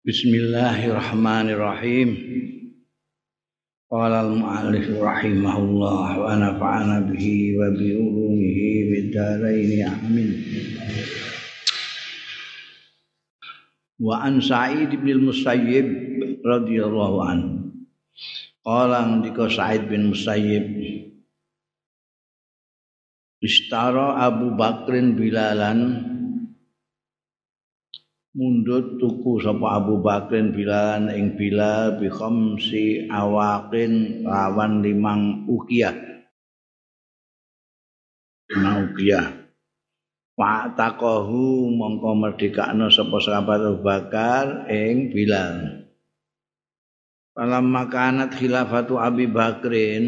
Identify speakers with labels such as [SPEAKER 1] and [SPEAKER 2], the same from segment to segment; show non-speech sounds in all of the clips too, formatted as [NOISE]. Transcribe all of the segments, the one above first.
[SPEAKER 1] Bismillahirrahmanirrahim. Qala al-mu'allif rahimahullah wa nafa'ana bihi wa bi ulumihi bid-dharain amin. Wa an Sa'id bin Musayyib radhiyallahu anhu. Qala ngendika Sa'id bin Musayyib Istara Abu Bakrin Bilalan mundut tuku sapa Abu Bakrin Bilalan ing Bilal bi khamsi awaqin lawan limang ukiyah. Limang ukiyah. Pak takohu mongko merdekakno sapa sahabat Abu Bakar ing Bilal. Dalam makanat khilafatu Abi Bakrin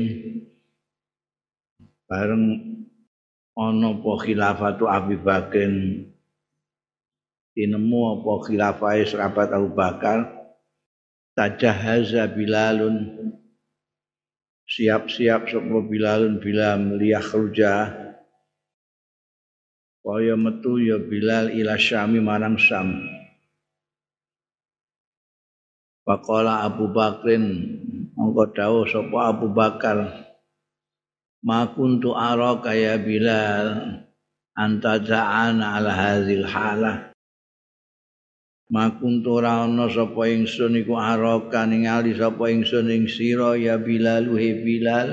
[SPEAKER 1] bareng ana apa khilafatu Abi Bakrin tinemu apa khilafah sahabat Abu Bakar? Tajahaza Bilalun. Siap-siap sapa Bilalun bila meliah ruja kaya metu ya Bilal ila Syami marang Syam. Pakola Abu Bakrin mongko dawuh sapa Abu Bakar ma kuntu ara kaya Bilal anta ja'ana ala halah ma kuntu ora ana sapa ingsun iku araka ningali sapa ingsun ing sira ya Bilal he Bilal.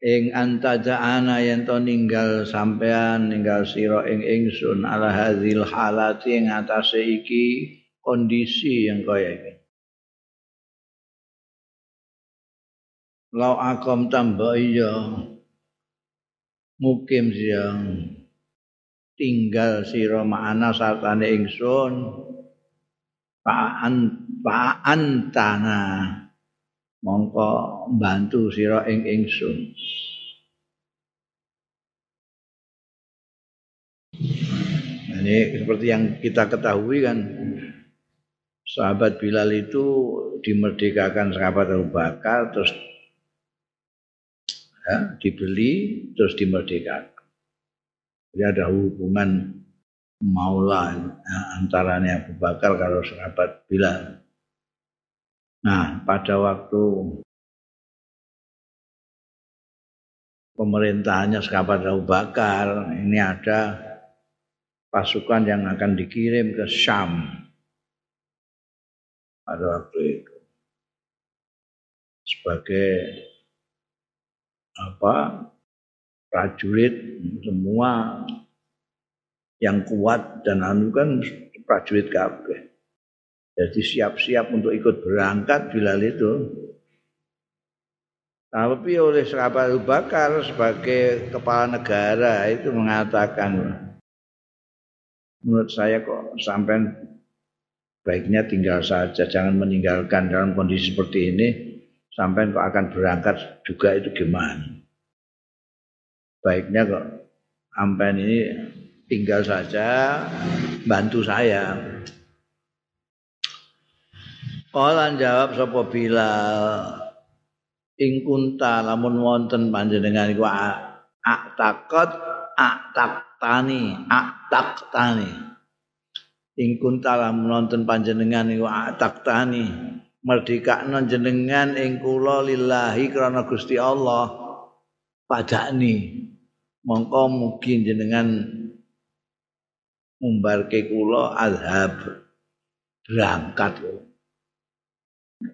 [SPEAKER 1] Ing anta ja'ana yen to ninggal sampean ninggal sira ing ingsun ala hadzal halati ing atase iki kondisi yang kaya iki. Lau akom tambah iya mukim siang tinggal sira ma'ana sartane ingsun. Pa'an pa'an tanah mongko bantu sira ing ingsun. Ini seperti yang kita ketahui kan sahabat Bilal itu dimerdekakan sahabat Abu Bakar terus ya, dibeli terus dimerdekakan. Jadi ada hubungan maula ya, antaranya Abu Bakar kalau sahabat Bilal. Nah, pada waktu pemerintahannya sahabat Abu Bakar, ini ada pasukan yang akan dikirim ke Syam. Pada waktu itu. Sebagai apa prajurit semua yang kuat dan anu kan prajurit kabeh. Jadi siap-siap untuk ikut berangkat Bilal itu. Tapi oleh sahabat Abu Bakar sebagai kepala negara itu mengatakan menurut saya kok sampai baiknya tinggal saja jangan meninggalkan dalam kondisi seperti ini sampai kok akan berangkat juga itu gimana? Baiknya kok sampai ini tinggal saja bantu saya. Kala jawab sapa Bilal ing kunta lamun wonten panjenengan iku ak takot ak taktani ak taktani. Ing kunta lamun wonten panjenengan iku ak taktani. Merdekakno jenengan ing kula lillahi krana Gusti Allah padani mongko mugi jenengan umbarke kula azhab berangkat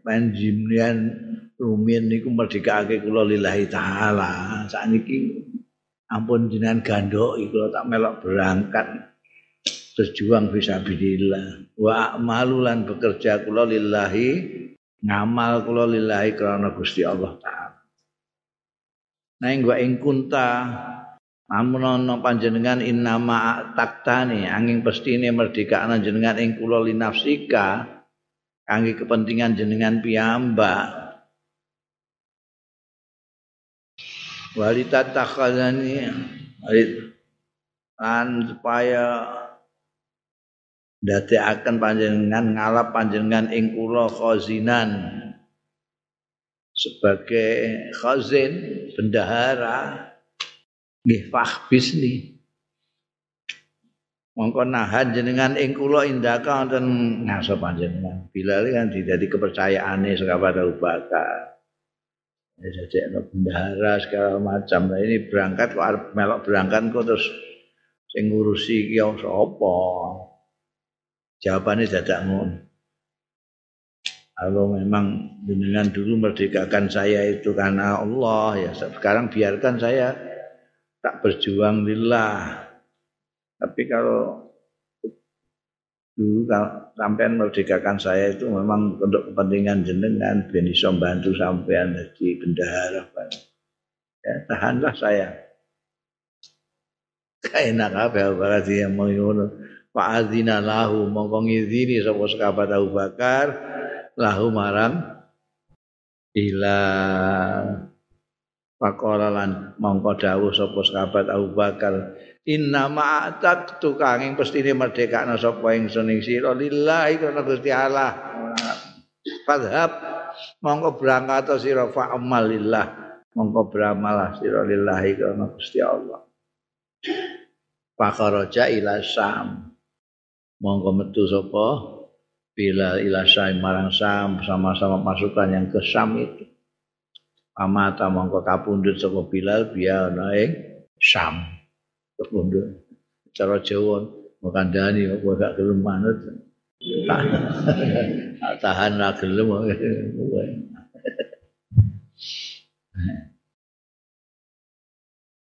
[SPEAKER 1] panjenengan rumiyin niku merdekake kula lillahi taala. Sakniki ampun jenengan gandoki kula tak melok berangkat. Berjuang fisabilillah. Wa amalulan bekerja kula lillahi ngamal kula lillahi karena Gusti Allah taala nah ing ing kunta. Ana panjenengan innama taktani angin pestine merdekakna jenengan ing kula linafsika kangge kepentingan jenengan piyambak. Walita takhazani lan supaya ndadekaken panjenengan ngalap panjenengan ing kula khazinan sebagai khazin bendahara nggih fahbisni mongko nahan jenengan ing kula indaka wonten ngaso panjenengan. Bilal kan dadi kepercayaane sahabat Abu Bakar. Ya jadi bendahara segala macam. Nah ini berangkat kok arep melok berangkat kok terus sing ngurusi iki sapa? Jawabannya dadak ngono kalau memang jenengan dulu merdekakan saya itu karena Allah ya sekarang biarkan saya tak berjuang lillah. Tapi kalau dulu kalau sampean merdekakan saya itu memang untuk kepentingan jenengan ben iso bantu sampean jadi bendahara ya tahanlah saya. Enak apa berarti yang mau Pak Azina lahu mongko ngizini sapa sekabat Abu Bakar lahu marang ila Pakola lan mongko dawuh sapa sahabat Abu Bakar. Inna ma'atak tukang ing pestine merdekakna sapa ingsun ing sira. Lillahi kana Gusti Allah. Fadhab mongko berangkat sira. Fa amalillah mongko beramal sira. Lillahi kana Gusti Allah. Pakaraja ila Sam. Mongko metu sapa bila ila Syam marang Syam sama-sama pasukan yang ke Syam itu. Pamata mongko kapundhut sapa Bilal biya ana ing Syam. Kapundhut. Cara Jawa mokandani apa gak gelem manut. Tahan ra gelem.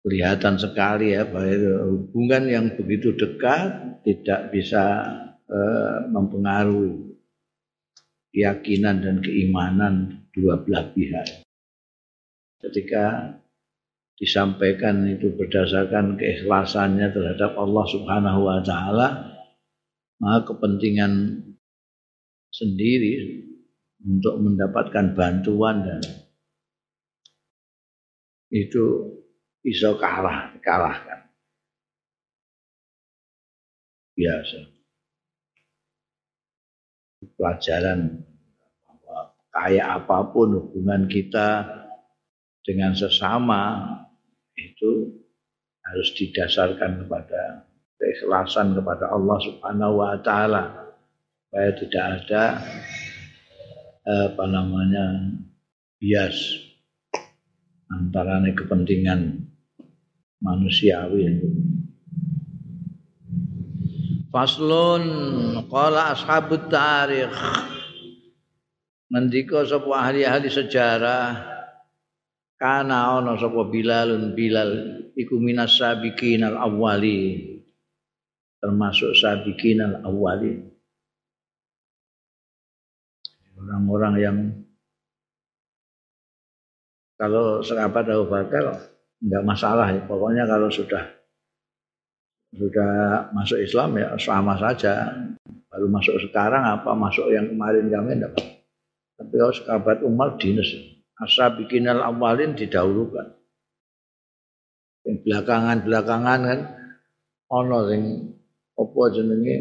[SPEAKER 1] Kelihatan sekali ya bahwa hubungan yang begitu dekat tidak bisa Eh, mempengaruhi keyakinan dan keimanan dua belah pihak. Ketika disampaikan itu berdasarkan keikhlasannya terhadap Allah Subhanahu wa taala, maka kepentingan sendiri untuk mendapatkan bantuan dan itu bisa kalah, kalahkan. Biasa pelajaran kayak apa pun hubungan kita dengan sesama itu harus didasarkan kepada keikhlasan kepada Allah Subhanahu wa taala. Supaya tidak ada apa namanya bias antara kepentingan manusiawi Faslun qala ashabut tarikh Ngendika sapa ahli-ahli sejarah kana ana sapa Bilalun Bilal iku minas sabiqin al awwali termasuk sabiqin al awwali orang-orang yang kalau sahabat Abu Bakar enggak masalah ya. pokoknya kalau sudah sudah masuk Islam ya sama saja. Baru masuk sekarang apa masuk yang kemarin kami enggak. Tapi kalau sahabat Umar dinas bikin al awalin didahulukan. Yang belakangan-belakangan kan ono sing apa jenenge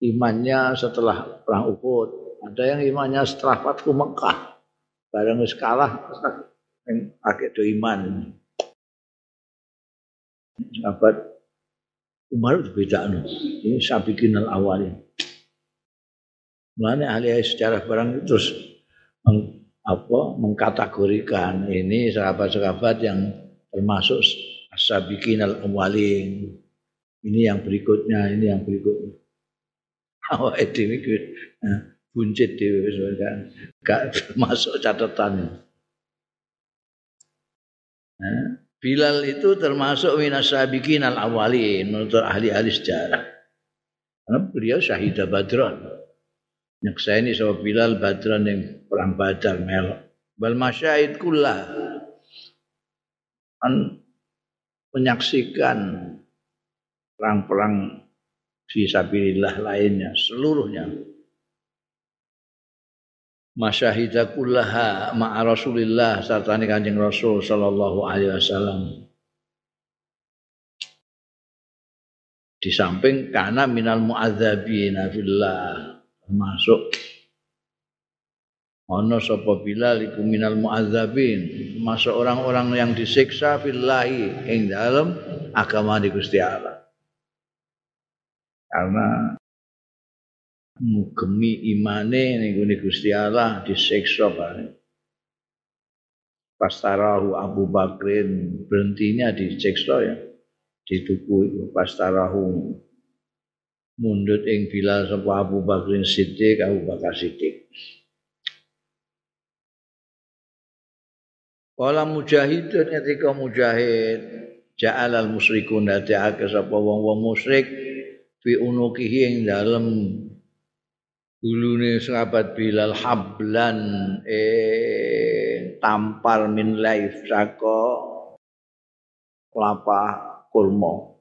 [SPEAKER 1] imannya setelah perang Uhud. Ada yang imannya setelah Fathu Mekah. Barang wis kalah yang pakai do iman sahabat Umar beda no. Ini sabiqin al awalin. Mana ahli sejarah barang itu terus meng, apa, mengkategorikan ini sahabat-sahabat yang termasuk sabiqin al awalin. Ini yang berikutnya, ini yang berikutnya. Awak itu nah, buncit di kan, gak [LAUGHS] masuk catatannya. Nah, Bilal itu termasuk minasabiqin al awalin menurut ahli-ahli sejarah. Karena beliau syahidah Badran. Nyakseni sama Bilal Badran yang perang Badar melok. Bal masyahid kullah. Kan menyaksikan perang-perang fisabilillah lainnya seluruhnya masyahida kullaha ma'a Rasulillah sartane Kanjeng Rasul sallallahu alaihi wasallam. Di samping kana minal mu'adzabina fillah termasuk ana sapa Bilal iku minal mu'adzabin masuk orang-orang yang disiksa fillahi ing dalam agama di Gusti Allah. karena ngugemi imane ning Gusti Allah disiksa bareng. Pastarahu Abu Bakrin berhentinya disiksa ya. Di tuku itu pastarahu mundut ing Bilal sapa Abu Bakrin Siddiq Abu Bakar Siddiq. Kala mujahidun ketika mujahid ja'al al musyrikun dadiake sapa wong-wong musyrik fi unukihi ing dalem gulune sahabat Bilal hablan eh tampar min laif saka kelapa kurma.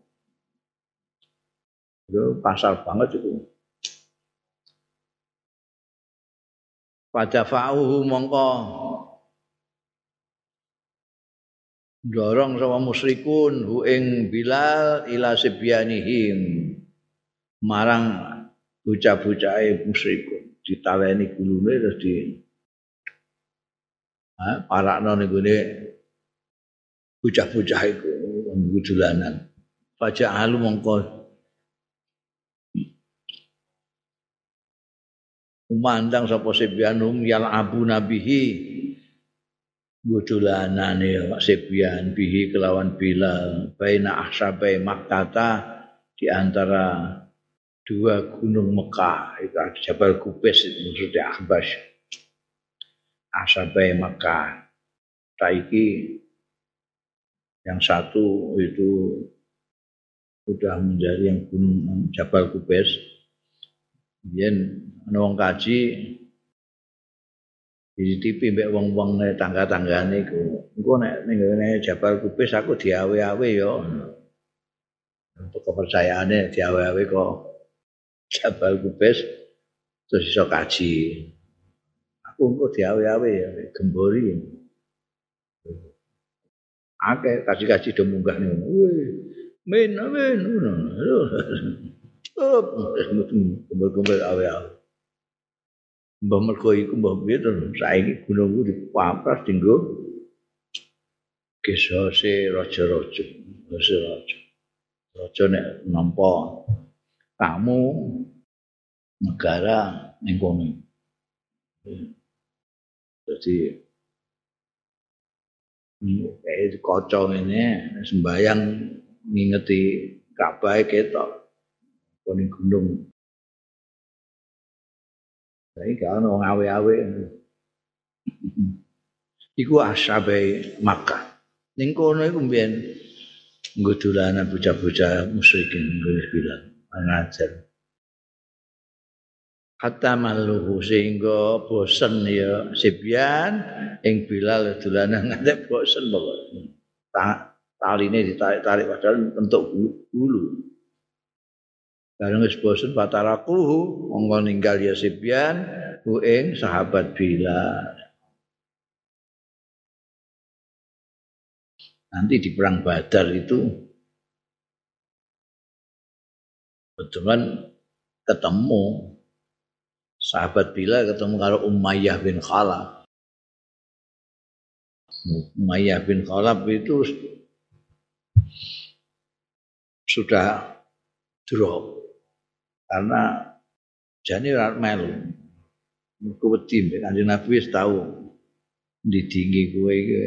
[SPEAKER 1] Itu pasar banget itu. Pada fa'uhu mongko dorong sama musyrikun hu ing Bilal ila sibyanihim marang bocah-bocahe musyrikun ditawani gulune terus di ha parakno ning gone bocah-bocah iku nggo dolanan. Faja'alu mongko umandang sapa sebyanum yal abu nabihi. Nggo dolanane sebyan bihi kelawan bilal baina ahsabai makkata di antara dua gunung Mekah itu Jabal Kubes itu maksudnya Ahbas Asabai Mekah. Taiki yang satu itu sudah menjadi yang gunung Jabal Kubes kemudian wong kaji di TV mbek wong-wong tangga-tanggane iku. Engko nek ning Jabal Kubes aku diawe-awe yo. Kepercayaannya diawe-awe kok Jabal Kubes terus iso kaji. Aku engko diawe-awe ya gembori. Akeh kaji-kaji do munggah ning. Men men ngono. Stop. Kumpul-kumpul awe-awe. Mbah mergo iku mbah piye to saiki gunungku dipapras dinggo kesose raja-raja. Raja-raja. Raja nek nampa kamu negara ning. Jadi kayak kocok ini sembayang ngingeti Ka'bah ketok koning gunung. Saiki gak ono awe-awe. Iku ashabe Makkah. Ning kono iku mbiyen nggo dolanan bocah-bocah musyrikin bilang. Ngajar. Hatta maluhu sehingga bosen ya Sibyan ing Bilal dolanan [LAUGHS] ngantek bosen pokoke. Ta taline ditarik-tarik padahal bentuk bulu. Bareng wis bosen patarakuhu monggo ninggal ya Sibyan ku ing sahabat Bilal. Nanti di perang Badar itu kebetulan ketemu sahabat Bila ketemu karo Umayyah bin Khalaf. Umayyah bin Khalaf itu sudah drop karena jani rat melu. Mergo wedi Kanjeng Nabi wis tau didingi kowe iki.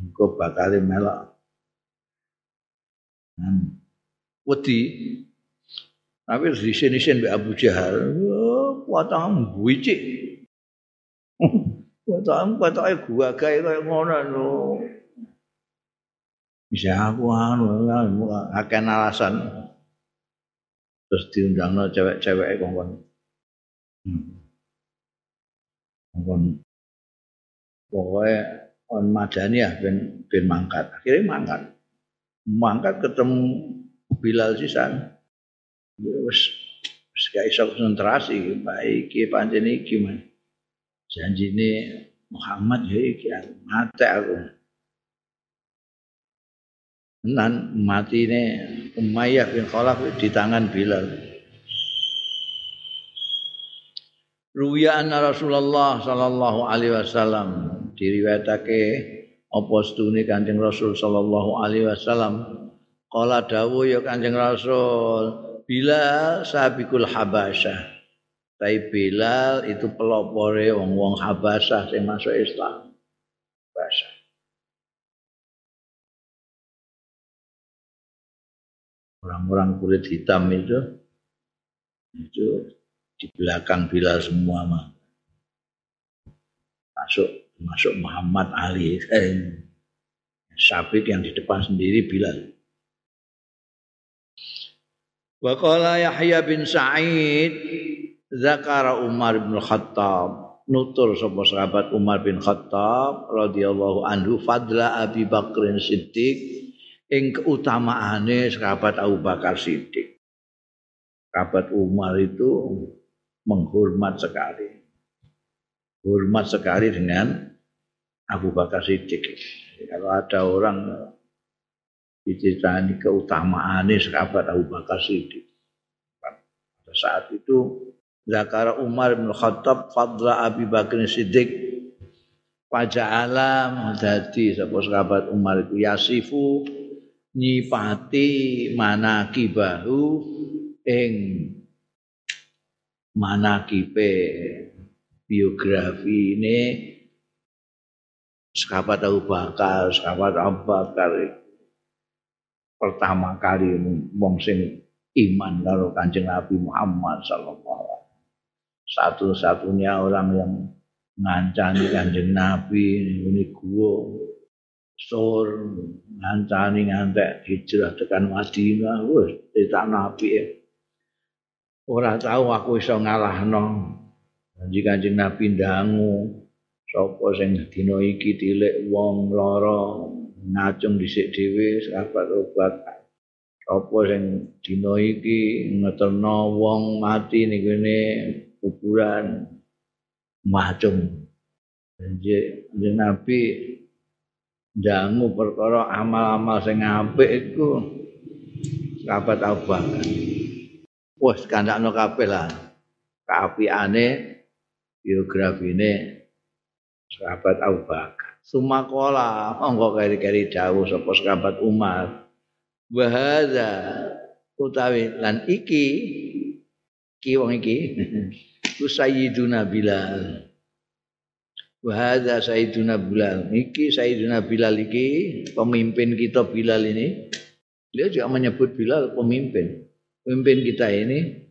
[SPEAKER 1] Engko bakal melok. Hmm. Wedi. Tapi di sini sini Abu Jahal kuatang buicik kuatang kuatang gua kayak kayak ngono lo bisa aku anu akan alasan. Terus diundang no cewek-cewek kongkon. Kongkon. Pokoknya on madani ya ben ben mangkat. Akhirnya mangkat. Mangkat ketemu Bilal sisan. Wis wis gak iso konsentrasi baik iki pancen iki man. Janjine Muhammad ya iki mate aku. Nan matine Umayyah bin Khalaf di tangan Bilal. Ruya anna Rasulullah sallallahu alaihi wasallam diriwayatake apa stune Kanjeng Rasul sallallahu alaihi wasallam Kala dawuh ya Kanjeng Rasul, Bilal sabikul Habasyah. Tapi Bilal itu pelopore wong-wong Habasyah sing masuk Islam. Habasyah. Orang-orang kulit hitam itu itu di belakang Bilal semua mah. Masuk masuk Muhammad Ali. Eh, Sabit yang di depan sendiri Bilal. Wa qala Yahya bin Sa'id zakara Umar bin Khattab nutur sapa sahabat Umar bin Khattab radhiyallahu anhu fadla Abi Bakrin Siddiq ing keutamaane sahabat Abu Bakar Siddiq. Sahabat Umar itu menghormat sekali. Hormat sekali dengan Abu Bakar Siddiq. Kalau ada orang diceritani keutamaannya sahabat Abu Bakar Siddiq. Pada saat itu Zakara Umar bin Khattab fadla Abi Bakar Siddiq. Alam dadi sapa sahabat Umar itu Yasifu nyipati manakibahu ing manakibe biografi ini. Sahabat Abu Bakar, sahabat Abu Bakar pertama kali wong sing iman karo Kanjeng Nabi Muhammad sallallahu alaihi Satu-satunya orang yang ngancani Kanjeng Nabi ini gua sur ngancani ngantek hijrah tekan Madinah wis tak Nabi ya. Ora tahu aku iso ngalahno. Janji Kanjeng Nabi ndangu sapa sing dina iki dilek wong lara ngacung dhisik dhewe sahabat obat apa sing dina iki ngeterno wong mati ning kene kuburan macung Jadi Nabi jangu perkara amal-amal sing apik iku sahabat Abu Bakar. Wes kandakno kabeh lah. Kaapiane biografine sahabat Abu Bakar. Sumakola monggo kari-kari dawuh sapa sahabat Umar. Bahada utawi lan iki ki wong iki [LAUGHS] ku sayyiduna Bilal. Wahada Sayyiduna Bilal. Iki Sayyiduna Bilal iki pemimpin kita Bilal ini. Dia juga menyebut Bilal pemimpin. Pemimpin kita ini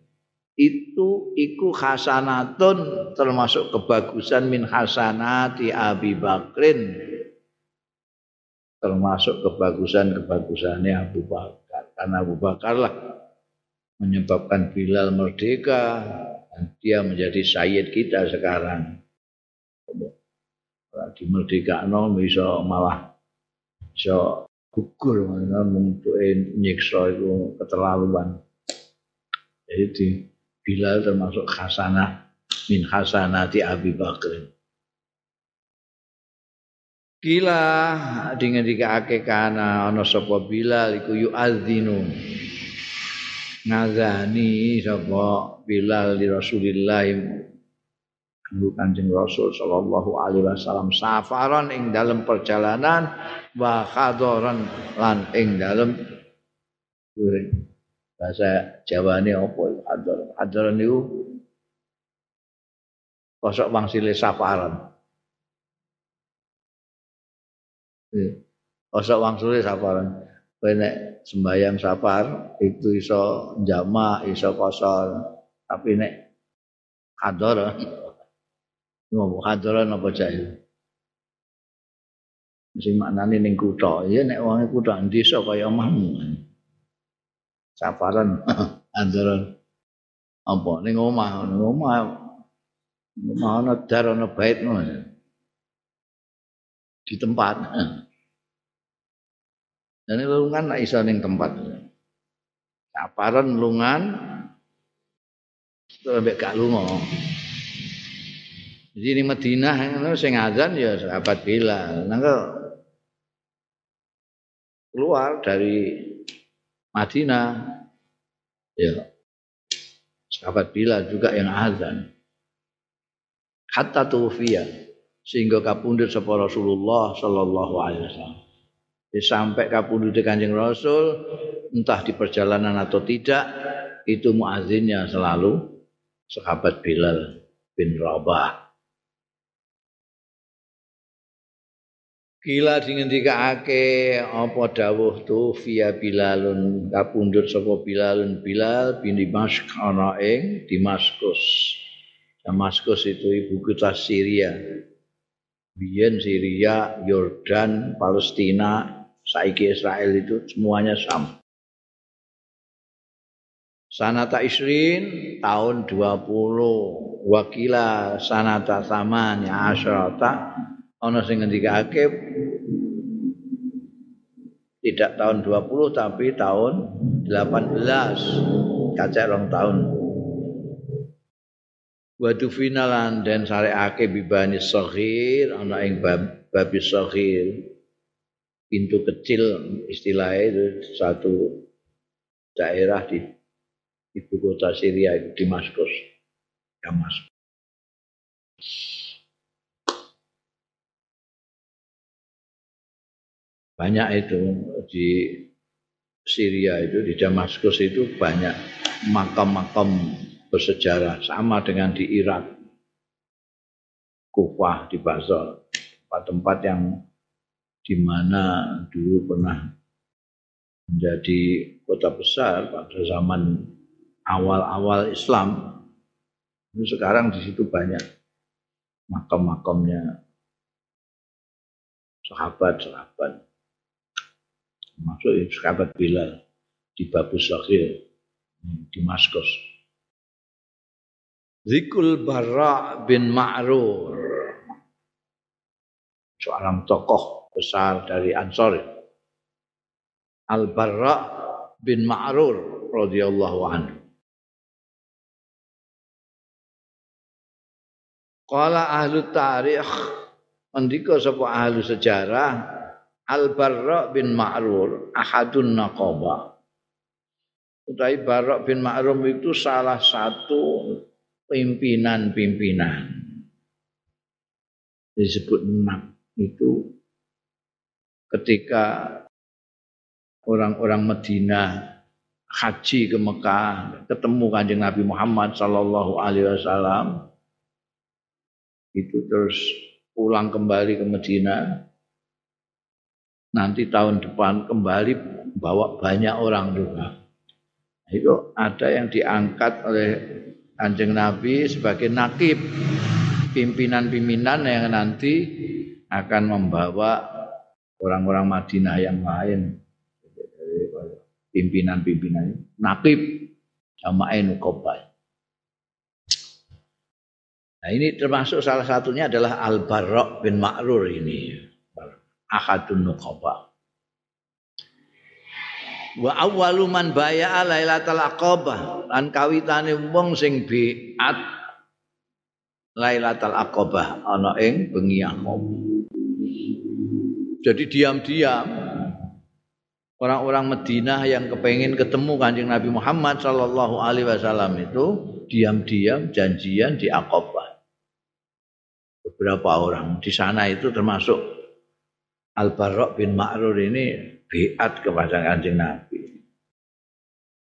[SPEAKER 1] itu iku hasanatun termasuk kebagusan min hasanati Abi Bakrin. Termasuk kebagusan-kebagusannya Abu Bakar. Karena Abu Bakar lah menyebabkan Bilal merdeka dan dia menjadi sayyid kita sekarang. Di merdeka no bisa malah bisa gugur untuk nyiksa itu keterlaluan. Jadi di Bilal termasuk khasanah min khasanati Abi Bakr. Kila dengan dikake kana ana sapa Bilal iku yu'adzinu. Ngazani sapa Bilal di Rasulillah. Kanggo Kanjeng Rasul sallallahu alaihi wasallam safaran ing dalam perjalanan wa khadaran lan ing dalam bahasa Jawa ini apa hadar hadar niku kosok wangsile safaran. Kosok wangsile safaran. Nek sembayang safar itu iso jama iso kosor tapi nek hadar ngomong hadar napa jae sing maknane ning kutha. Ya nek wong kutha desa kaya omahmu safaran. [LAUGHS] Antara apa? Ning omah ning omah. Omah ana dar ana bait di tempat. [LAUGHS] Dan lungan nak iso ning tempat. Safaran lungan ambek gak lunga. Jadi di Madinah sing azan ya sahabat Bilal. Nang keluar dari Madinah. Ya. Sahabat Bilal juga yang azan. Hatta tufiya sehingga kapundhut sapa Rasulullah sallallahu alaihi wasallam. Sampai kapundhut Kanjeng Rasul entah di perjalanan atau tidak itu muazinnya selalu sahabat Bilal bin Rabah. Kila dingendikake apa dawuh tu via Bilalun kapundhut sapa Bilalun Bilal bin Dimashq ana ing Damaskus. Damaskus itu ibu kota Syria. Biyen Syria, Yordan, Palestina, saiki Israel itu semuanya sama. Sanata Isrin tahun 20 wakila sanata samanya asyrata ana sing ngendikake tidak tahun 20 tapi tahun 18 kacek rong tahun. Wadu finalan dan syariake bibani sohir ana ing bab, babi sohir pintu kecil istilahnya itu satu daerah di ibu kota Syria di Damaskus Damaskus banyak itu di Syria itu di Damaskus itu banyak makam-makam bersejarah sama dengan di Irak. Kufah di Basel tempat-tempat yang di mana dulu pernah menjadi kota besar pada zaman awal-awal Islam. Itu sekarang di situ banyak makam-makamnya sahabat-sahabat masuk sahabat Bilal di Babu Sakhir di Maskus. Zikul Barra bin Ma'rur. Seorang tokoh besar dari Ansor. Al Barra bin Ma'rur radhiyallahu anhu. Qala ahlu tarikh andika sapa ahlu sejarah Al Barra bin Ma'rur ahadun naqaba. Utai Barra bin Ma'rum itu salah satu pimpinan-pimpinan. Disebut enam itu ketika orang-orang Medina haji ke Mekah ketemu kanjeng Nabi Muhammad Sallallahu Alaihi Wasallam itu terus pulang kembali ke Medina nanti tahun depan kembali bawa banyak orang juga. Itu ada yang diangkat oleh Kanjeng Nabi sebagai nakib. Pimpinan-pimpinan yang nanti akan membawa orang-orang Madinah yang lain. Pimpinan-pimpinan nakib. Jamaah nukobai. Nah ini termasuk salah satunya adalah Al Barok bin Ma'rur ini ahadun nuqaba. Wa awwalu man baya'a lailatul aqabah lan kawitane wong sing biat lailatul aqabah ana ing bengi jadi diam-diam. Orang-orang Madinah yang kepengen ketemu kanjeng Nabi Muhammad Shallallahu Alaihi Wasallam itu diam-diam janjian di Aqabah. Beberapa orang di sana itu termasuk Al Barok bin Ma'rur ini biat kepada kanjeng Nabi.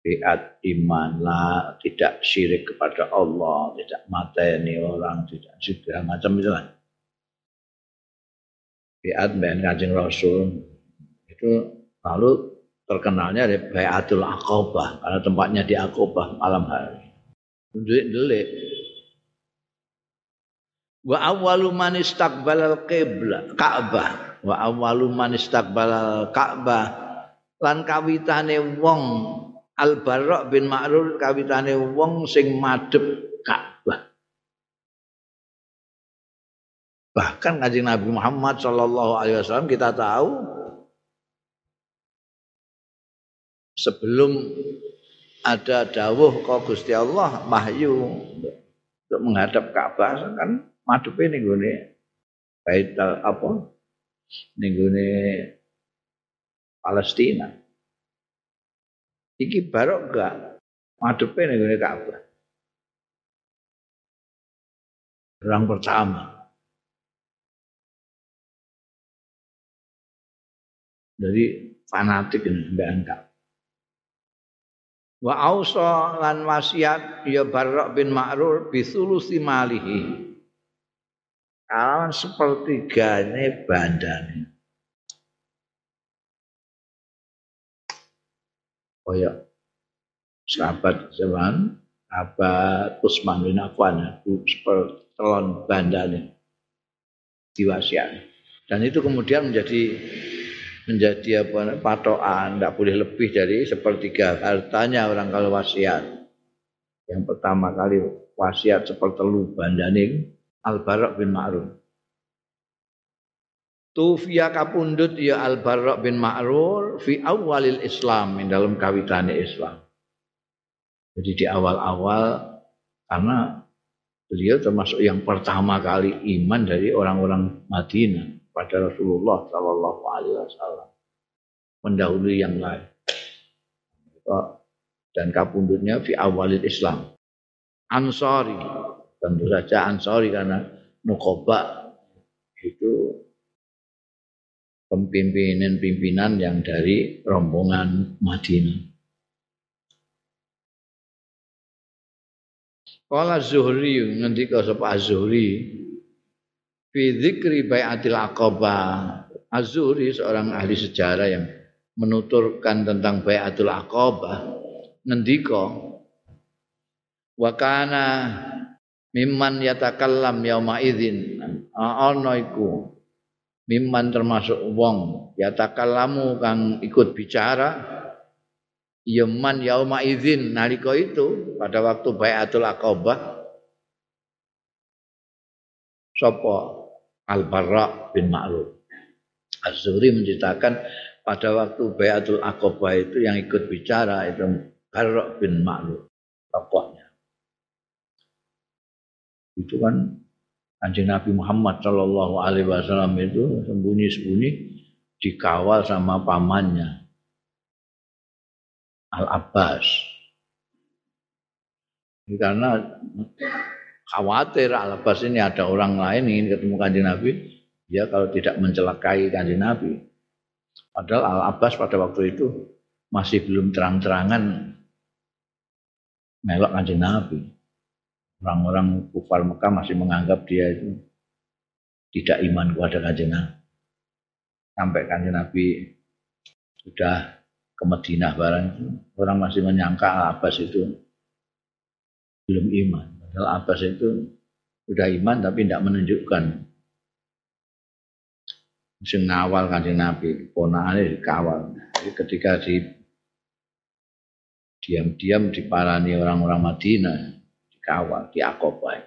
[SPEAKER 1] Biat iman lah, tidak syirik kepada Allah, tidak mateni orang, tidak juga macam itu lah. Biat dengan kanjeng Rasul itu lalu terkenalnya di Bayatul Aqobah karena tempatnya di Aqobah malam hari. Delik-delik wa awwalu man Ka'bah wa awwalu man istaqbalal Ka'bah lan kawitane wong Al Barra bin Ma'rur kawitane wong sing madhep Ka'bah. Bahkan kanjeng Nabi Muhammad sallallahu alaihi wasallam kita tahu sebelum ada dawuh kok Gusti Allah wahyu untuk menghadap Ka'bah kan madhep ini gone Baitul apa nenggone Palestina. Iki barok gak madepe nenggone Ka'bah. Orang pertama. Jadi fanatik ini mbak angkat. Wa ausa lan wasiat ya Barra bin Ma'rur bisulusi malihi. Kalawan sepertigane bandane. Oh ya, sahabat zaman apa Usman bin Affan sepertelon bandane diwasiat. Dan itu kemudian menjadi menjadi apa patokan tidak boleh lebih dari sepertiga hartanya orang kalau wasiat yang pertama kali wasiat sepertelu bandaning Al Barok bin Ma'ruf. Tufia kapundut ya Al Barok bin Ma'ruf fi awalil Islam dalam kawitane Islam. Jadi di awal-awal karena beliau termasuk yang pertama kali iman dari orang-orang Madinah pada Rasulullah Shallallahu Alaihi Wasallam. Mendahului yang lain. Dan kapundutnya fi awalil Islam. Ansari tentu saja Ansari karena Nukoba itu pimpinan-pimpinan yang dari rombongan Madinah. Kala Zuhri ngendika sapa Zuhri fi dzikri bai'atil aqabah. Seorang ahli sejarah yang menuturkan tentang bai'atul aqabah ngendika wa kana mimman yatakallam yauma idzin ana iku mimman termasuk wong yatakallamu kang ikut bicara yaman yauma idzin nalika itu pada waktu bai'atul aqabah sapa Al-Barra bin Ma'ruf. Az-Zuhri menceritakan pada waktu Bayatul Aqabah itu yang ikut bicara itu Barra bin Ma'ruf tokohnya. Itu kan Anjing Nabi Muhammad Shallallahu Alaihi Wasallam itu sembunyi-sembunyi dikawal sama pamannya Al Abbas. Karena khawatir Al-Abbas ini ada orang lain ingin ketemu kanjeng Nabi, dia kalau tidak mencelakai kanjeng Nabi. Padahal Al-Abbas pada waktu itu masih belum terang-terangan melok kanjeng Nabi. Orang-orang kufar Mekah masih menganggap dia itu tidak iman kepada kanjeng Nabi. Sampai kanjeng Nabi sudah ke Madinah barang orang masih menyangka Al-Abbas itu belum iman. Kalau Abbas itu sudah iman tapi tidak menunjukkan. Sing ngawal kanjeng Nabi, ponakane dikawal. Jadi ketika di diam-diam diparani orang-orang Madinah, dikawal, diakobai.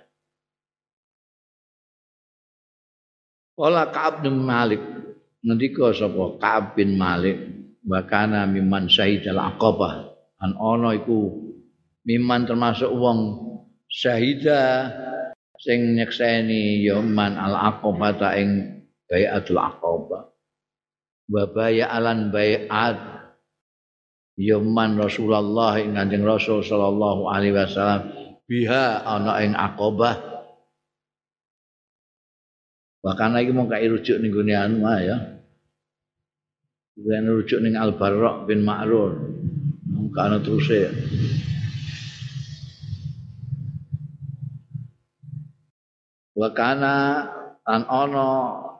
[SPEAKER 1] Ola Ka'ab bin Malik ngendika sapa? Ka'ab bin Malik wa kana mimman syahidal aqabah an ana iku miman termasuk wong syahida sing nyekseni yoman al aqabah ing baiatul aqabah wa alan baiat yoman Rasulullah ing Kanjeng Rasul sallallahu alaihi wasallam biha ana ing aqabah Bahkan lagi mau kayak rujuk nih gune anu ya. Bukan rujuk nih Al Barok bin Ma'rur. Karena terus ya. wa kana an ana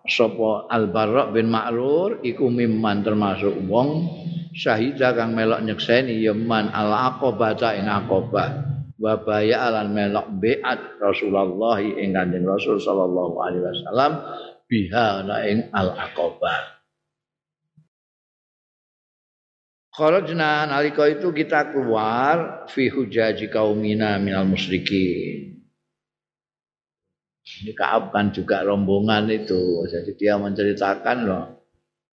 [SPEAKER 1] sapa al barra bin ma'rur iku mimman termasuk wong syahida kang melok nyekseni yaman al aqabah ing aqabah wa baya alan melok beat Rasulullah ing Kanjeng Rasul sallallahu alaihi wasallam biha na ing al aqabah Kharajna nalika itu kita keluar fi hujaji kaumina minal musyrikin ini Kaab kan juga rombongan itu. Jadi dia menceritakan loh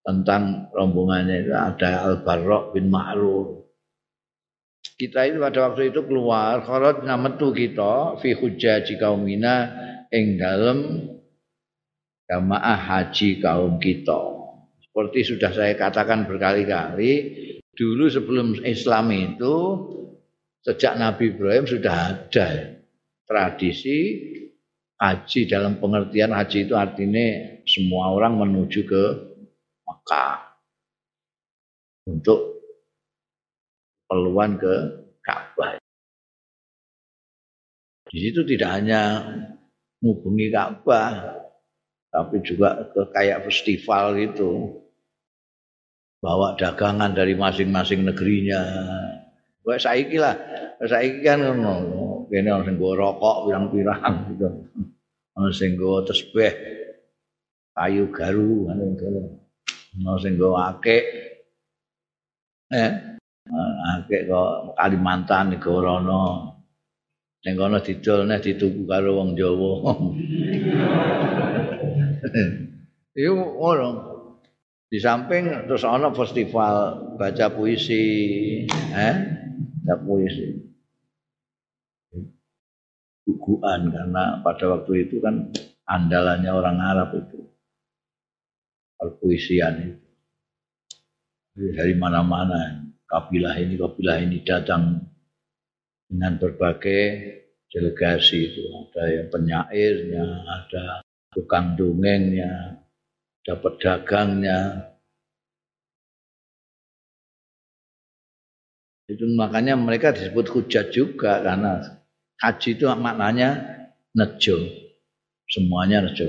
[SPEAKER 1] tentang rombongannya itu ada Al Barok bin Ma'ruf. Kita itu pada waktu itu keluar kharaj nametu kita fi hujaji kaumina ing dalem jamaah haji kaum kita. Seperti sudah saya katakan berkali-kali, dulu sebelum Islam itu sejak Nabi Ibrahim sudah ada tradisi haji dalam pengertian haji itu artinya semua orang menuju ke Mekah untuk peluan ke Ka'bah. Di situ tidak hanya menghubungi Ka'bah, tapi juga ke kayak festival gitu. Bawa dagangan dari masing-masing negerinya. Kayak saiki lah, saiki kan ngono. Kene orang sing rokok pirang-pirang gitu. Ono sing tesbih kayu garu ngono. Ono sing akik. Eh, akik kok Kalimantan Gorono. Ning kono didol nek dituku karo wong Jawa. [LAUGHS] Iku ngono. Di samping terus ana festival baca puisi, eh? Baca puisi. Bukuan karena pada waktu itu kan andalannya orang Arab itu. Perpuisian itu. Dari mana-mana kabilah ini kabilah ini datang dengan berbagai delegasi itu ada yang penyairnya, ada tukang dongengnya, ada pedagangnya. Itu makanya mereka disebut hujat juga karena haji itu maknanya nejo. Semuanya nejo.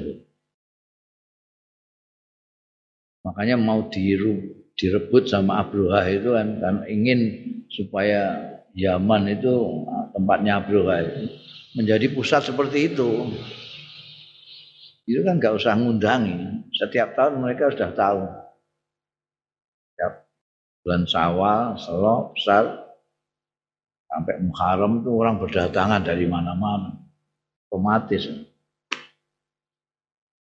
[SPEAKER 1] Makanya mau diru, direbut sama Abruhah itu kan, kan ingin supaya Yaman itu tempatnya Abruhah itu menjadi pusat seperti itu itu kan nggak usah ngundangi. Setiap tahun mereka sudah tahu. Setiap bulan Syawal, Selo, besar, sampai Muharram itu orang berdatangan dari mana-mana. Otomatis.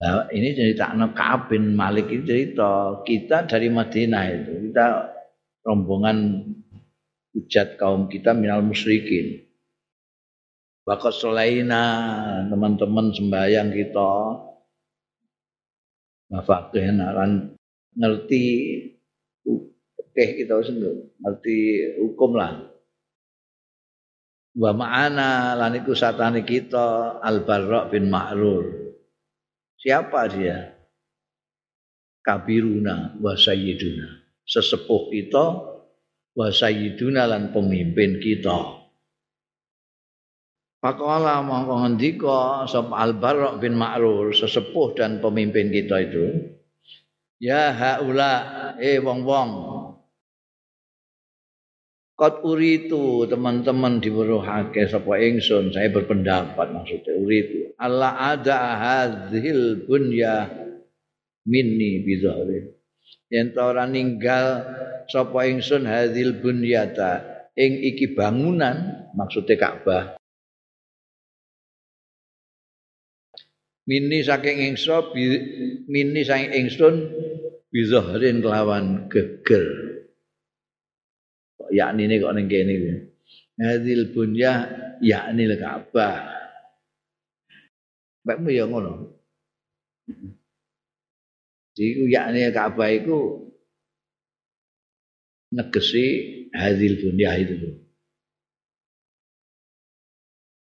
[SPEAKER 1] Nah, ini cerita Ka'ab bin Malik itu cerita kita dari Madinah itu kita rombongan hujat kaum kita minal musyrikin. Bakat selaina teman-teman sembahyang kita mafakih naran ngerti oke kita sendiri ngerti hukum lah. Wa ma'ana lan kita al barra bin ma'rur siapa dia kabiruna wa sayyiduna sesepuh kita wa sayyiduna lan pemimpin kita Pakola mongko ngendika sapa Al bin Ma'rur sesepuh dan pemimpin kita itu. Ya haula eh wong-wong. Kot uritu teman-teman diweruhake sapa ingsun saya berpendapat maksudnya uritu. Allah ada hadzil bunya minni bizahri. Yen ora ninggal sapa ingsun hadzil bunyata ing iki bangunan maksudnya Ka'bah mini saking ingsun mini saking ingsun bizahrin kelawan geger yakni ini kok ning kene iki. Hadil bunya yakni Ka'bah Mbakmu ya ngono. Iku yakni Ka'bah iku negesi hadil bunya itu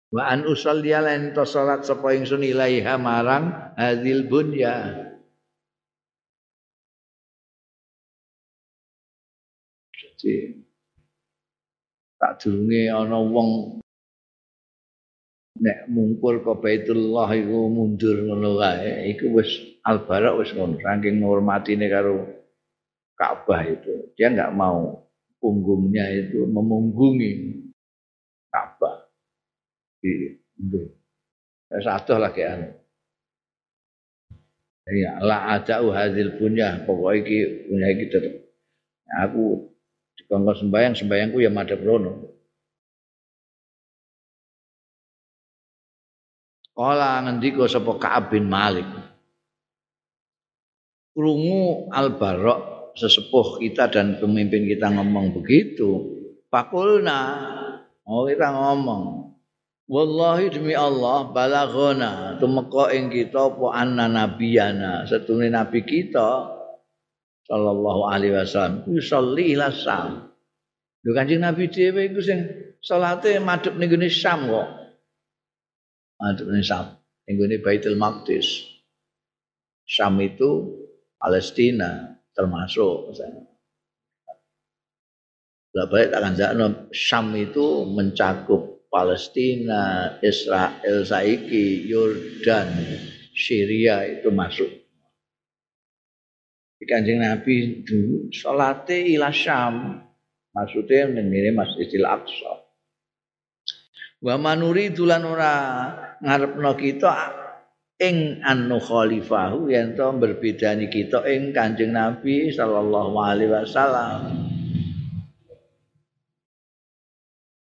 [SPEAKER 1] wa an usalli lan to salat sapa ingsun ilaiha marang hadzil bunya jadi tak durunge ana wong nek mungkur ke Baitullah iku mundur ngono wae iku wis albarak wis ngono saking ngurmatine karo Ka'bah itu dia enggak mau punggungnya itu memunggungi Ka'bah Iya. Satu lagi anu. Ya, la ada hadil punya pokok iki punya iki tetep. Aku dikongkon sembayang sembayangku ya madhep rono. Kala ngendika sapa Ka'ab bin Malik. Krungu Al-Barok sesepuh kita dan pemimpin kita ngomong begitu. Pakulna, oh kita ngomong, Wallahi demi Allah balagona tumeka ing kita apa anna nabiyana setune nabi kita sallallahu alaihi wasallam yusolli ila sam. Lho Kanjeng Nabi dhewe iku sing salate madhep ning gone Sam kok. Madhep ning Sam, ning gone Baitul Maqdis. Sam itu Palestina termasuk Lah balik tak kanjakno Syam itu mencakup Palestina, Israel saiki, Yordan, Syria itu masuk. Kanjeng Nabi dulu salate ila Syam. Maksudnya ini Masjidil Aqsa. Wa manuri dulan ora ngarepno kita ing anu khalifahu yen to berbedani kita ing Kanjeng Nabi sallallahu alaihi wasallam.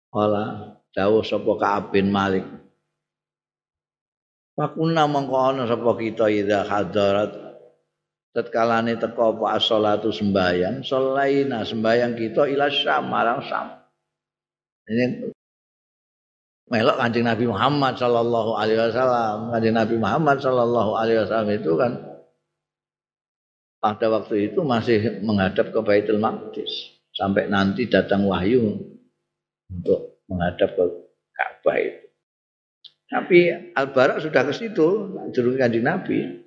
[SPEAKER 1] Wala dawuh sapa Ka'ab bin Malik. Pakuna mongko ana sapa kita ida hadarat tatkalane teko apa as-shalatu sembayang, sholaina sembayang kita ila Syam marang Syam. Ini melok Kanjeng Nabi Muhammad sallallahu alaihi wasallam. Kanjeng Nabi Muhammad sallallahu alaihi wasallam itu kan pada waktu itu masih menghadap ke Baitul Maqdis sampai nanti datang wahyu untuk menghadap ke Ka'bah itu. Tapi Al-Barak sudah ke situ, jurung di Nabi.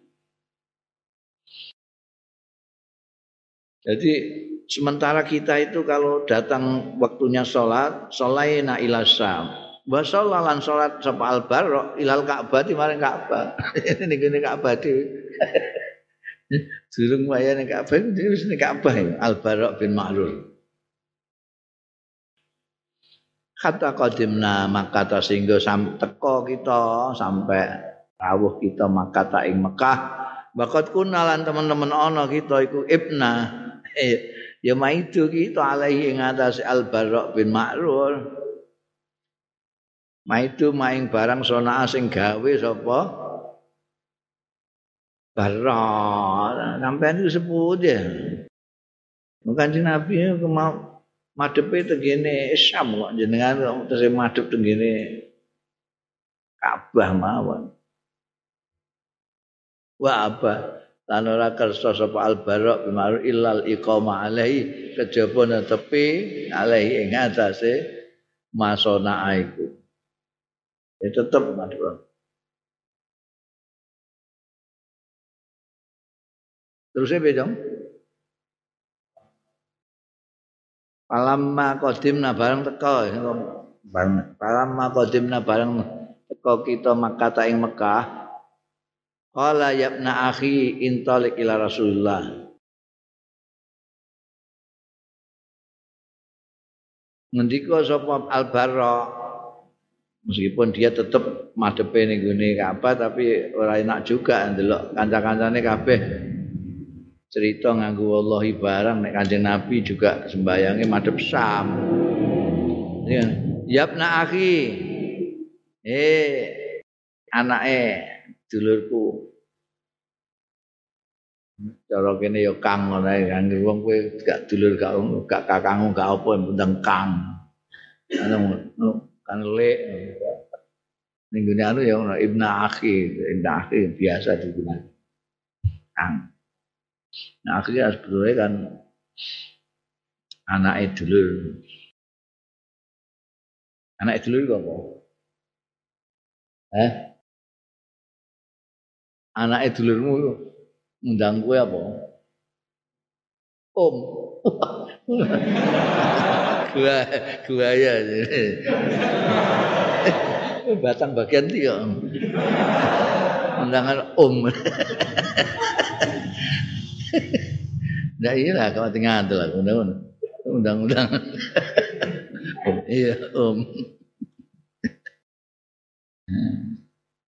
[SPEAKER 1] Jadi sementara kita itu kalau datang waktunya sholat, sholaina ila syam. Wa sholalan sholat sapa al-barok ilal Ka'bah di maring Ka'bah. [LAUGHS] Ini gini Ka'bah di. [LAUGHS] Durung waya ning Ka'bah, ini Ka'bah al-barok bin Ma'rur. kata qadimna makata sehingga sam teko kita sampai rawuh kita makata ing Mekah bakat kunalan teman-teman ana kita iku ibna ya maitu kita alaihi ing atas al barok bin ma'rur maitu maing barang sona sing gawe sapa barok sampean itu sebut ya Bukan Nabi mau madepe tengene Syam kok jenengan terus madhep tengene Ka'bah mawon. Wa apa? Lan ora kersa sapa al-Bara' bimaru illal iqama alaihi kejaba netepi alaihi ing atase masona iku. Ya tetep madhep. Terusnya bedong. Palamma qadimna bareng teko bareng palamma qadimna bareng teko kita Makkah ta ing Mekah Qala yabna akhi intalik ila Rasulullah Ngendika sapa Al-Barra meskipun dia tetap madepe ning gone Ka'bah tapi ora enak juga ndelok kanca-kancane kabeh cerita nganggo wallahi barang nek Kanjeng Nabi juga sembayange madhep Sam. Ya, yapna akhi. Eh, anake dulurku. Cara kene ya Kang ngono ae kan wong kowe gak dulur gak gak kakangmu gak apa penting Kang. Anu kan lek ning anu ya Ibnu Akhi, Ibnu Akhi biasa digunakan. Kang. Nah, akhirnya sebetulnya kan anak dulu. Anak itu apa? Eh? Anak dulurmu ngundang gue apa? Om. [LAUGHS] gua gua ya. Batang bagian tiga. Undangan om. [LAUGHS] Nah iya lah kalau tinggal itu lah undang-undang. iya om.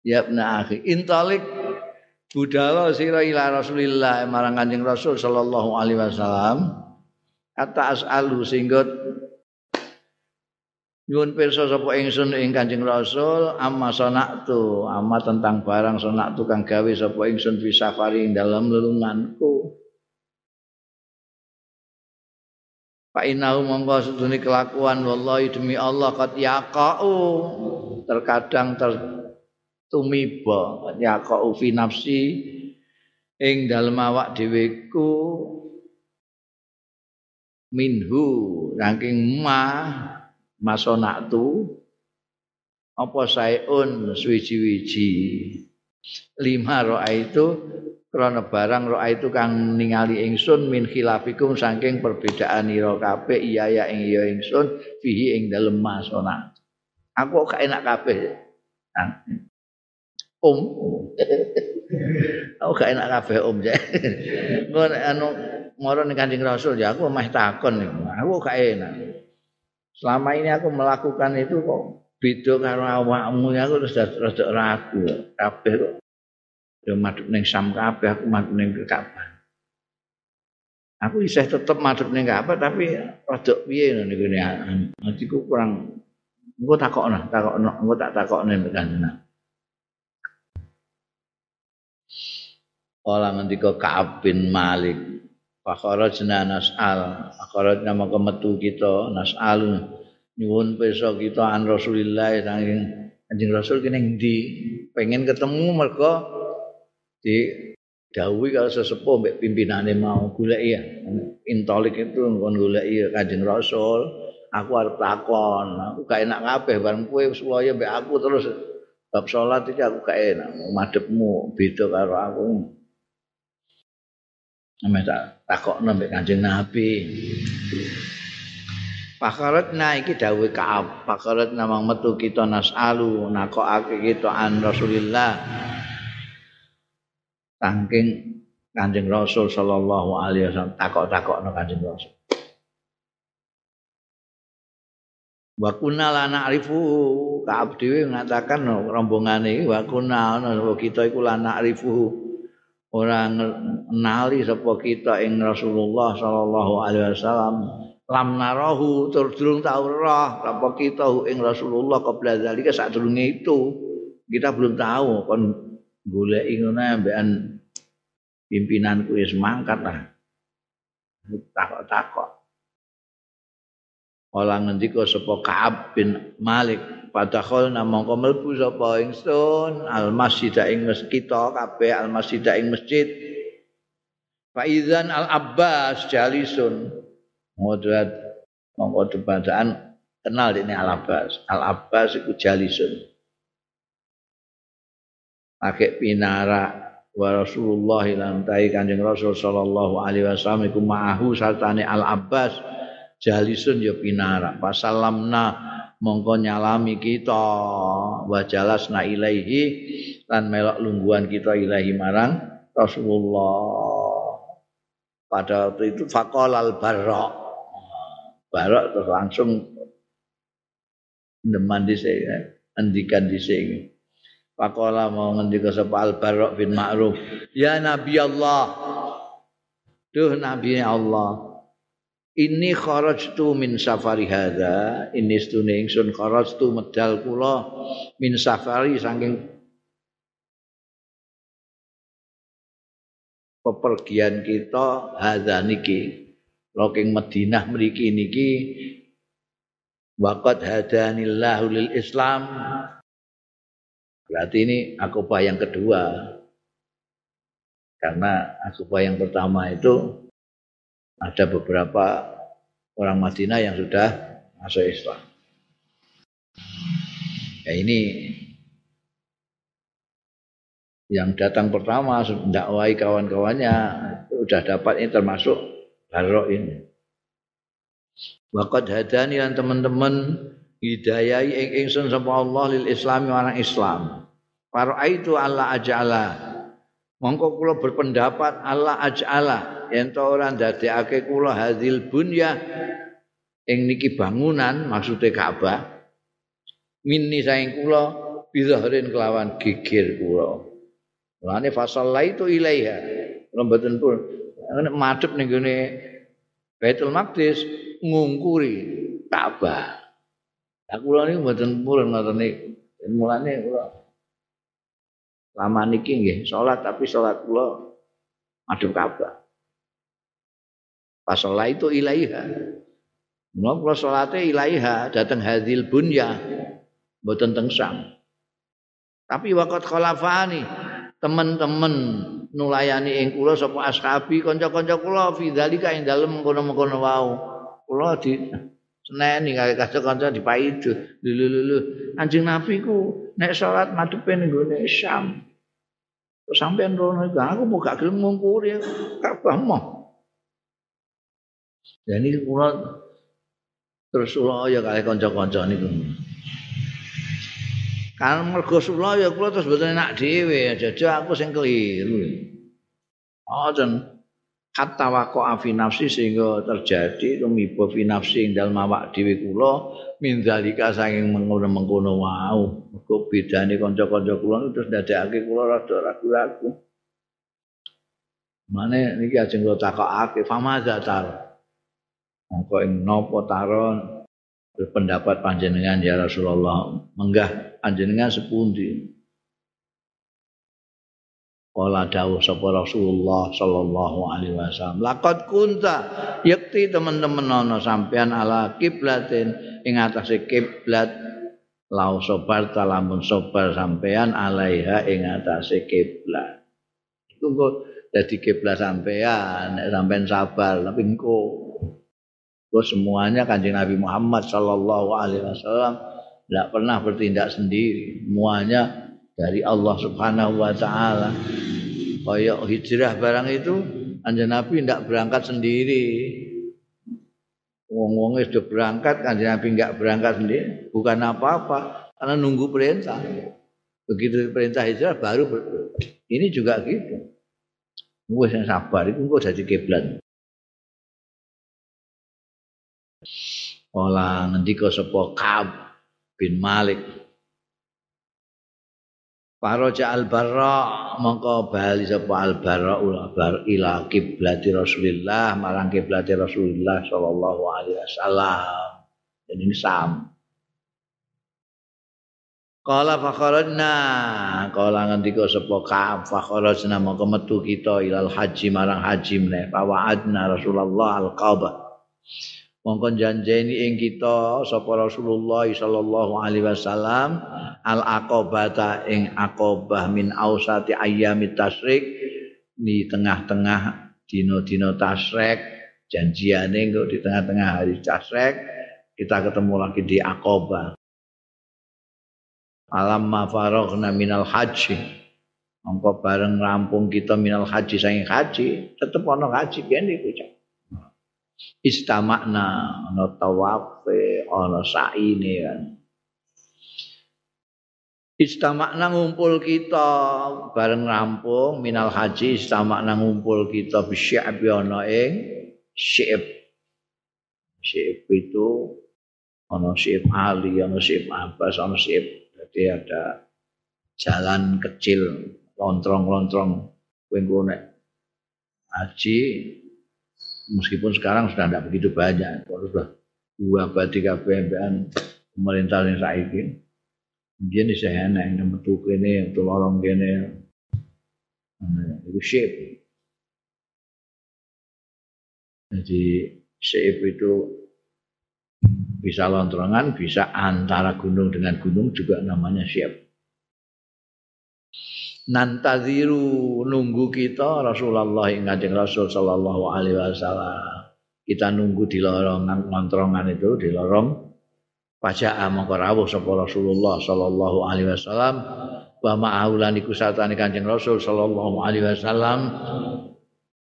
[SPEAKER 1] ya nah akhi intalik budala sira ila Rasulillah marang Kanjeng Rasul sallallahu alaihi wasallam. Kata asalu sehingga Nyuwun pirsa sapa ingsun ing Kanjeng Rasul amma sanaktu, amma tentang barang sanaktu kang gawe sapa ingsun fi safari ing dalam lelunganku. Pak inahu monggo sedune kelakuan wallahi demi Allah kat yaqau. Terkadang tertumiba yaqau fi nafsi ing dalem awak dheweku minhu saking mah masonatu apa saeun suwiji-wiji lima roa itu krana barang roa itu kang ningali ingsun min khilafikum saking perbedaan ira kabeh iya ya ing ya ingsun fihi ing dalem masona aku kok enak kabeh om aku gak enak kabeh om ya ngono anu moro ning Kanjeng Rasul ya aku meh takon aku gak enak. Selama ini aku melakukan itu kok beda karo awakmu ya aku terus rada ragu kabeh kok. Ya madhep ning Sam kabeh aku madhep ning Ka'bah. Aku isih tetep madhep ning Ka'bah tapi rada piye ngene iki atiku kurang engko takokno takokno engko tak takokne kanjeng Kala ngendika Ka'ab bin Malik Fakharajna nas'al. Fakharajna maka metu kita nas'al. Nyuwun pesa kita an Rasulillah saking Anjing Rasul kene ndi? Pengen ketemu mergo di dawuhi kalau sesepuh mbek pimpinane mau goleki. Ya intolik itu kon goleki Kanjeng Rasul. Aku arep takon aku gak enak kabeh bareng kowe suwaya mbek aku terus bab salat iki aku gak enak madhepmu beda karo aku Ame tak takokno mbek Kanjeng Nabi. Pakarat iki dawuh Ka'ab Pakarat namang metu kita nasalu nakokake kita an Rasulillah. Saking Kanjeng Rasul sallallahu alaihi wasallam takok-takokno Kanjeng Rasul. Wa kunna la na'rifu. Ka'ab dhewe mengatakan rombongane wa kunna kita iku la na'rifu ora ngenali sapa kita ing Rasulullah sallallahu alaihi wasallam lam narahu tur durung tau roh apa kita ing Rasulullah qabla zalika sadurunge itu kita belum tahu kon golek ngono ambekan pimpinanku wis mangkat lah. Takok-takok. Ola ngendika sapa Ka'ab bin Malik padahal namangka mlebu sapa ingsun al masjid ing masjid kabeh al masjid ing masjid. Faizan al Abbas jalisun. Modrat mongko debatan kenal ini al Abbas al Abbas iku jalisun. Pakai pinara wa Rasulullah lan tai Kanjeng Rasul sallallahu alaihi wasallam iku ma'ahu sartane Al Abbas jalisun ya pinara. Pasalamna mongko nyalami kita. Wa jalasna ilaihi lan melok lungguan kita ilahi marang Rasulullah. Pada waktu itu faqal al barra. Barra terus langsung deman andikan dhisik Pakola mau ngendika sapa Al Barok bin Ma'ruf, "Ya Nabi Allah, Duh Nabi Allah, ini kharajtu min safari hadza, ini stune ingsun kharajtu medal kula min safari saking pepergian kita hadza niki. Loking Madinah mriki niki. Waqad hadanillahu lil Islam. Berarti ini akubah yang kedua. Karena akubah yang pertama itu ada beberapa orang Madinah yang sudah masuk Islam. Ya ini yang datang pertama mendakwai kawan-kawannya sudah dapat ini termasuk Barok ini. Waqad hadani dan teman-teman hidayahi ing ingsun sapa Allah lil Islami orang Islam. Allah ajala. Mongko kula berpendapat Allah ajala yen to ora ndadekake kula hadil bunya ing niki bangunan maksude Ka'bah. Minni saing kula bidhahrin kelawan gigir kula. Mulane fasallaitu ilaiha. Lembeten pun madhep ning gone Baitul Maqdis ngungkuri Ka'bah. Aku kula niku mboten purun ngoten niku. Mulane kula lama niki nggih salat tapi salat kula madhep Ka'bah. Pas salat itu ilaiha. Mula salate ilaiha dateng hadil bunya mboten teng Sam. Tapi waqat khalafani teman-teman nulayani ing kula sapa ashabi kanca-kanca kula fi dzalika ing dalem kono-kono wau. Kula di seneni kaya kanca-kanca dipaidu. Lho Anjing Nabi ku nek salat madhepe ning gone Syam. sampean rono aku mau gak gelem ngungkuri Ka'bah mau. Jadi kula terus kula ya kali kanca-kanca niku. Kan mergo sula ya kula terus mboten enak dhewe, aja aku sing keliru. Oh, dan kata wako afi nafsi sehingga terjadi tumiba fi nafsi ing dalem awak dhewe kula mindalika saking mengkono-mengkono wau. Mergo bedane kanca-kanca kula terus ndadekake kula rada ragu-ragu. Mane niki ajeng kula takokake famaza tar. Mongko ing napa taron berpendapat panjenengan ya Rasulullah menggah panjenengan sepundi Kala dawuh sapa Rasulullah sallallahu alaihi wasallam. Laqad kunta yakti teman-teman ana sampean ala kiblatin ing atase kiblat lau sobar lamun sobar sampean alaiha ing atase kiblat. Kok dadi kiblat sampean sampean sabar tapi engko kok semuanya kanjeng Nabi Muhammad sallallahu alaihi wasallam tidak pernah bertindak sendiri. Semuanya dari Allah Subhanahu wa taala. Kaya hijrah barang itu Kanjeng Nabi tidak berangkat sendiri. Wong-wong sudah berangkat, Kanjeng Nabi enggak berangkat sendiri, bukan apa-apa, karena nunggu perintah. Begitu perintah hijrah baru ini juga gitu. Wes yang sabar itu kok jadi kiblat. Ola ngendika sapa Ka'ab bin Malik Faraja al-barra mongko bali sapa al-barra ila kiblati Rasulillah marang kiblati Rasulillah sallallahu alaihi wasallam. Dan ini sam. Kala fakharajna kala ngendika sapa ka fakharajna mongko metu kita ilal haji marang haji meneh fawaadna Rasulullah al-Qabah. Mongkon janjeni ing kita sapa Rasulullah sallallahu alaihi wasallam al aqobata ing aqobah min ausati ayyamit tasyrik di tengah-tengah dino-dino tasyrik janjiane kok di tengah-tengah hari tasyrik kita ketemu lagi di aqobah. Alam ma faraghna minal haji. Mongko bareng rampung kita minal haji saking haji tetep ana haji ben iku istamakna ana tawafe ana saine kan. Istamakna ngumpul kita bareng rampung minal haji istamakna ngumpul kita bisyab ana ing syib. Syib itu ana syib Ali ana syib Abbas ana syib jadi ada jalan kecil lontrong-lontrong. Kowe haji meskipun sekarang sudah tidak begitu banyak kalau sudah dua atau tiga BMPN pemerintah yang saiki dia ini saya enak yang metu kene untuk lorong kene. Itu shape jadi shape itu bisa lontrongan bisa antara gunung dengan gunung juga namanya shape nantaziru nunggu kita Rasulullah ing Kanjeng Rasul sallallahu alaihi wasallam. Kita nunggu di lorong ngontrongan itu di lorong Pajak mongko rawuh sapa Rasulullah sallallahu alaihi wasallam. Wa ma'aulan iku satane Kanjeng Rasul sallallahu alaihi wasallam.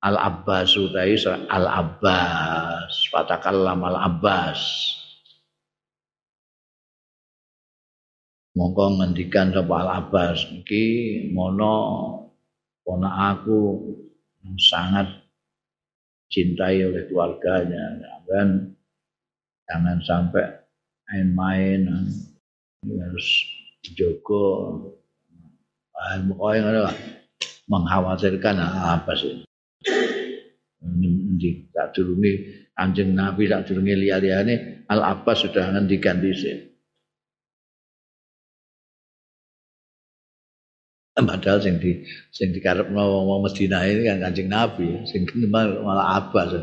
[SPEAKER 1] Al Abbas utai Al Abbas fatakallam Al Abbas mongko ngendikan sapa Al Abbas. Iki mono ponak aku sangat cintai oleh keluarganya. Dan jangan sampai main-main harus pokoknya ngono mengkhawatirkan apa sih di tak durungi anjing Nabi tak durungi liya-liyane Al Abbas sudah ngendikan di padahal sing di sing dikarepno wong Madinah ini kan Kanjeng Nabi sing malah Abbas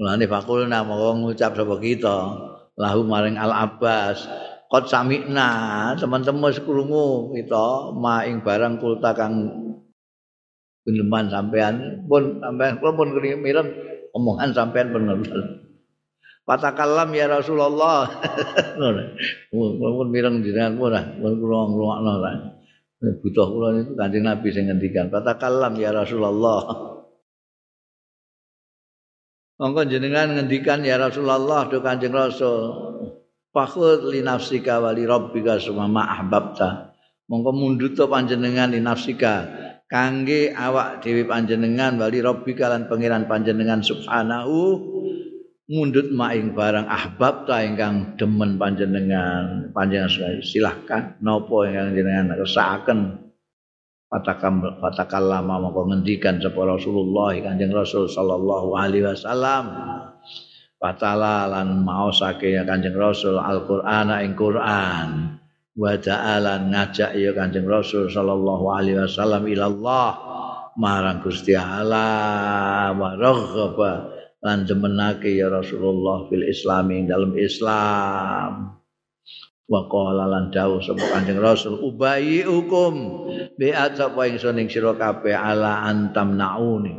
[SPEAKER 1] mulane fakulna mau ngucap sapa kita lahu maring Al Abbas qad sami'na teman-teman sekrungu kita maing barang kulta kang geneman sampean pun sampean kula pun mireng omongan sampean bener Patakallam ya Rasulullah. [LAUGHS] Ngono. Pun mireng jenengan pun lah, pun kula ngrungokno lah. Butuh kula itu Kanjeng Nabi sing ngendikan, "Fatakallam ya Rasulullah." Monggo jenengan ngendikan ya Rasulullah do Kanjeng Rasul. Fakhud li nafsika wa li rabbika summa ahbabta. Monggo mundhut panjenengan li nafsika kangge awak dhewe panjenengan wali rabbika lan pangeran panjenengan subhanahu mundut maing barang ahbab ta ingkang demen panjenengan panjenengan silahkan nopo ingkang jenengan kersakaken patakam patakallama moko ngendikan sapa Rasulullah Kanjeng Rasul sallallahu alaihi wasallam. Patala lan maosake Kanjeng Rasul Al-Qur'an ing Qur'an. Wa ta'ala ngajak ya Kanjeng Rasul sallallahu alaihi wasallam ilallah. Marang Gusti Allah wa raghaba lan demenake ya Rasulullah fil islami dalam Islam. Wa qala lan dawuh sapa Kanjeng Rasul ubayi hukum bi atapa ingsun ing sira kabeh ala antam nauni.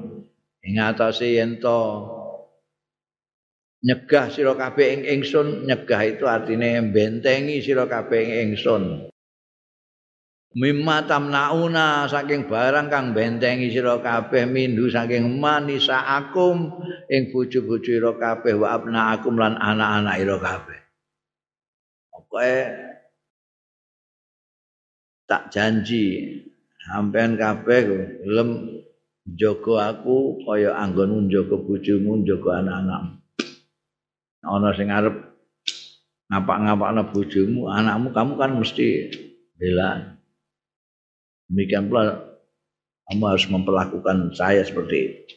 [SPEAKER 1] Ing atase yen to nyegah sira kabeh ing ingsun nyegah itu artine bentengi sira kabeh ing ingsun mimma tamnauna saking barang kang bentengi sira kabeh mindu saking manisa akum ing bojo-bojo ira kabeh wa abna akum lan anak-anak ira kabeh. Pokoke tak janji sampean kabeh gelem jaga aku kaya anggonmu jaga bojomu jaga anak-anak ana sing arep ngapak-ngapakna bojomu anakmu kamu kan mesti bela Demikian pula kamu harus memperlakukan saya seperti itu.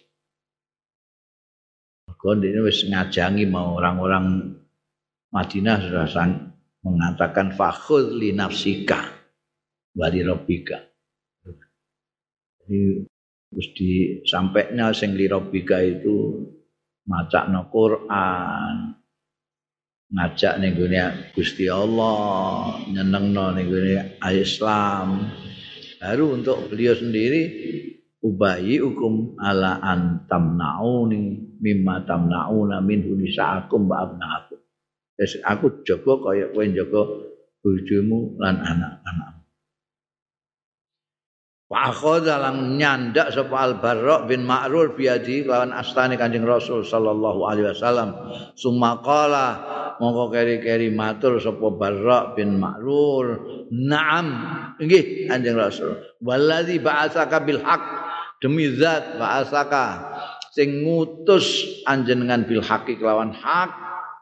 [SPEAKER 1] Mereka ini wis ngajangi mau orang-orang Madinah sudah sang mengatakan fakhud li nafsika wali robika. Jadi mesti sampainya sing li robika itu maca no Quran, ngajak nih Gusti Allah, nyeneng no nih Islam, baru untuk beliau sendiri ubayi hukum ala antam nauni mimma tamnauna min hunisaakum wa abnaakum. Jadi aku jaga kaya kowe jaga bojomu lan anak-anakmu. Wa lang nyandak sapa Al Barra bin Ma'rur biadi lawan astane Kanjeng Rasul sallallahu alaihi wasallam. Summa qala mongko keri-keri matur sapa Barra bin Ma'rur. Naam, nggih Kanjeng Rasul. Wallazi ba'atsaka bil haq demi zat ba'atsaka sing ngutus anjenengan bil haqi kelawan hak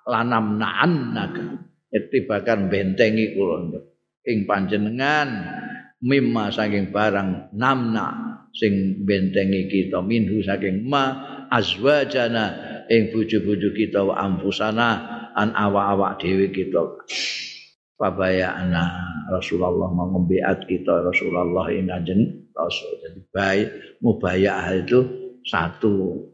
[SPEAKER 1] lanam na'annaka. Itibakan bentengi kula ing panjenengan mimma saking barang namna sing bentengi kita minhu saking ma azwajana ing bojo-bojo kita wa ampusana an awak-awak dhewe kita. Pabayana Rasulullah mengembiat kita Rasulullah ing kanjeng Rasul. Jadi baik mubayah itu satu.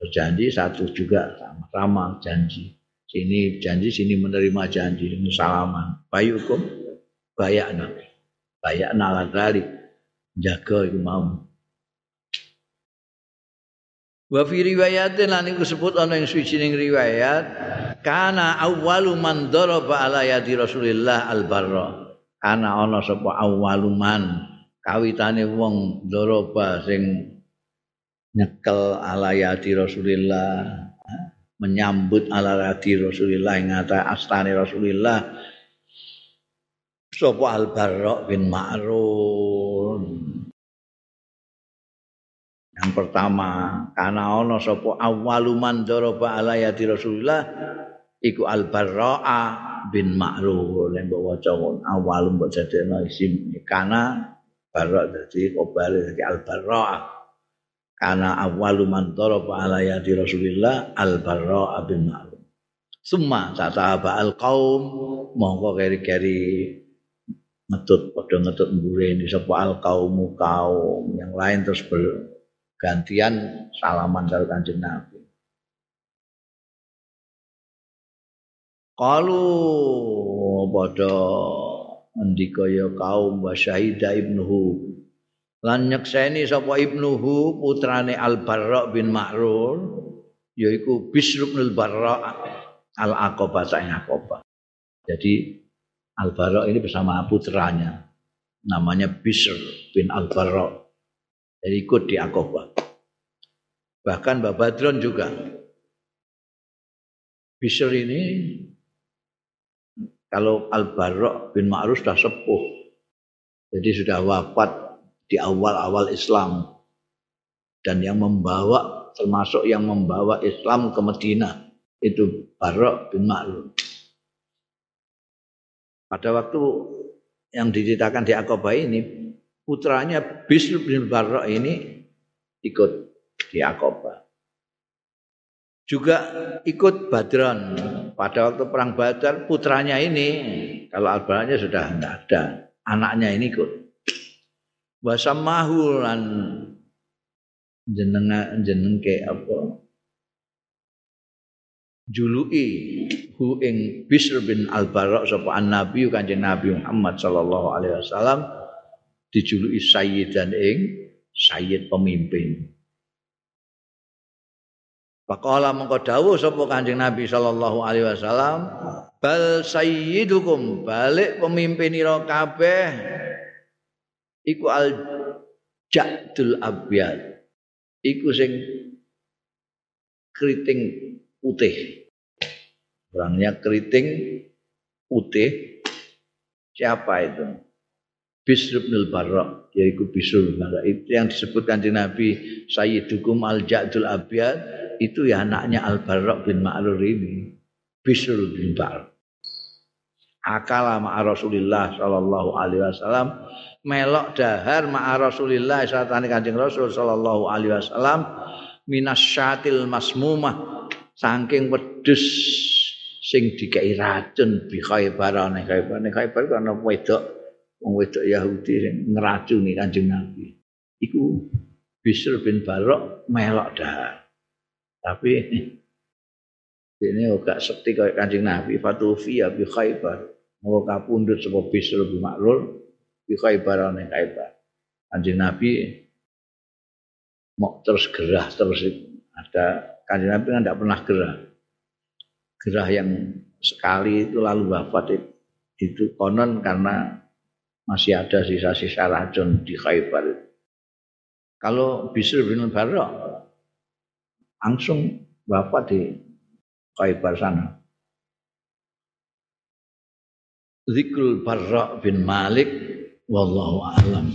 [SPEAKER 1] Berjanji satu juga sama-sama janji. Sini janji sini menerima janji ini salaman. Bayukum bayakna. Kayak nala kali. Jaga iku mau. Wa fi riwayatin lan iku sebut ana ing suwijining riwayat kana awwalu man daraba ala yadi Rasulillah al-barra. Kana ana sapa awwalu man kawitane wong daraba sing nyekel ala yadi Rasulillah menyambut ala yadi Rasulillah ing astane Rasulillah sapa Al Barra bin Ma'run. Yang pertama, karena ana sapa awaluman daraba ala yati Rasulullah iku Al Barra bin Ma'run. Nek mbok waca awalum mbok jadekno isim kana Barra dadi kobale dadi Al Barra. Karena awaluman daraba ala yati Rasulullah Al Barra bin Ma'run. Summa tataba al qaum mongko keri-keri ngetut padha ngetut ini sapa al kaumu kaum yang lain terus bergantian salaman karo Kanjeng Nabi. Kalu padha ndika ya kaum wa syahida ibnuhu lan nyekseni sapa ibnuhu putrane Al Barra bin Ma'rur yaiku Bisr bin Al Barra Al Aqabah Aqabah. Jadi Al Barok ini bersama putranya namanya Bishr bin Al-Barra. Jadi ikut di Aqabah. Bahkan Mbak Badron juga. Bishr ini kalau Al-Barra bin Ma'ruf sudah sepuh. Jadi sudah wafat di awal-awal Islam. Dan yang membawa, termasuk yang membawa Islam ke Medina. Itu Barra bin Ma'ruf. Pada waktu yang diceritakan di Aqabah ini, putranya Bishr bin Barra ini ikut di Aqabah. Juga ikut Badran. Pada waktu perang Badar putranya ini kalau albaranya sudah tidak ada, anaknya ini ikut. Bahasa mahulan jenengan jeneng ke apa? Jului hu ing Bisr bin Al-Bara sapa Nabi Kanjeng Nabi Muhammad sallallahu alaihi wasallam dijuluki sayyidan ing sayyid pemimpin. Faqala mengko dawuh sapa Kanjeng Nabi sallallahu alaihi wasallam, bal sayyidukum balik pemimpin ira kabeh iku al jadul abyad. Iku sing keriting putih. Orangnya keriting putih. Siapa itu? Bisr bin al-Barra, yaitu Bisr bin al Itu yang disebutkan di Nabi Sayyidukum al-Ja'dul Abiyad, itu ya anaknya Al-Barra bin Ma'rur ini. Bisr bin Barra. Akala ma'a Rasulillah sallallahu alaihi wasallam melok dahar ma'a Rasulillah satane Kanjeng Rasul sallallahu alaihi wasallam minas syatil masmumah saking wedhus sing dikai racun bi Khaibar nek Khaibar nek Khaibar ana wedok wong wedok Yahudi sing ngeracuni Kanjeng Nabi. Iku Bisr bin Barok melok dah. Tapi ini gak sekti kayak Kanjeng Nabi Fatufi ya bi Khaibar. Mau kapundut sebab Bisr bin Makrul bi Khaibar nek Khaibar. Kanjeng Nabi mau terus gerah terus ada Kanjeng Nabi kan pernah gerah gerah yang sekali itu lalu wafat itu, itu konon karena masih ada sisa-sisa racun di Khaybar. Kalau Bisr bin Barra langsung wafat di Khaybar sana. Zikrul Barra bin Malik wallahu a'lam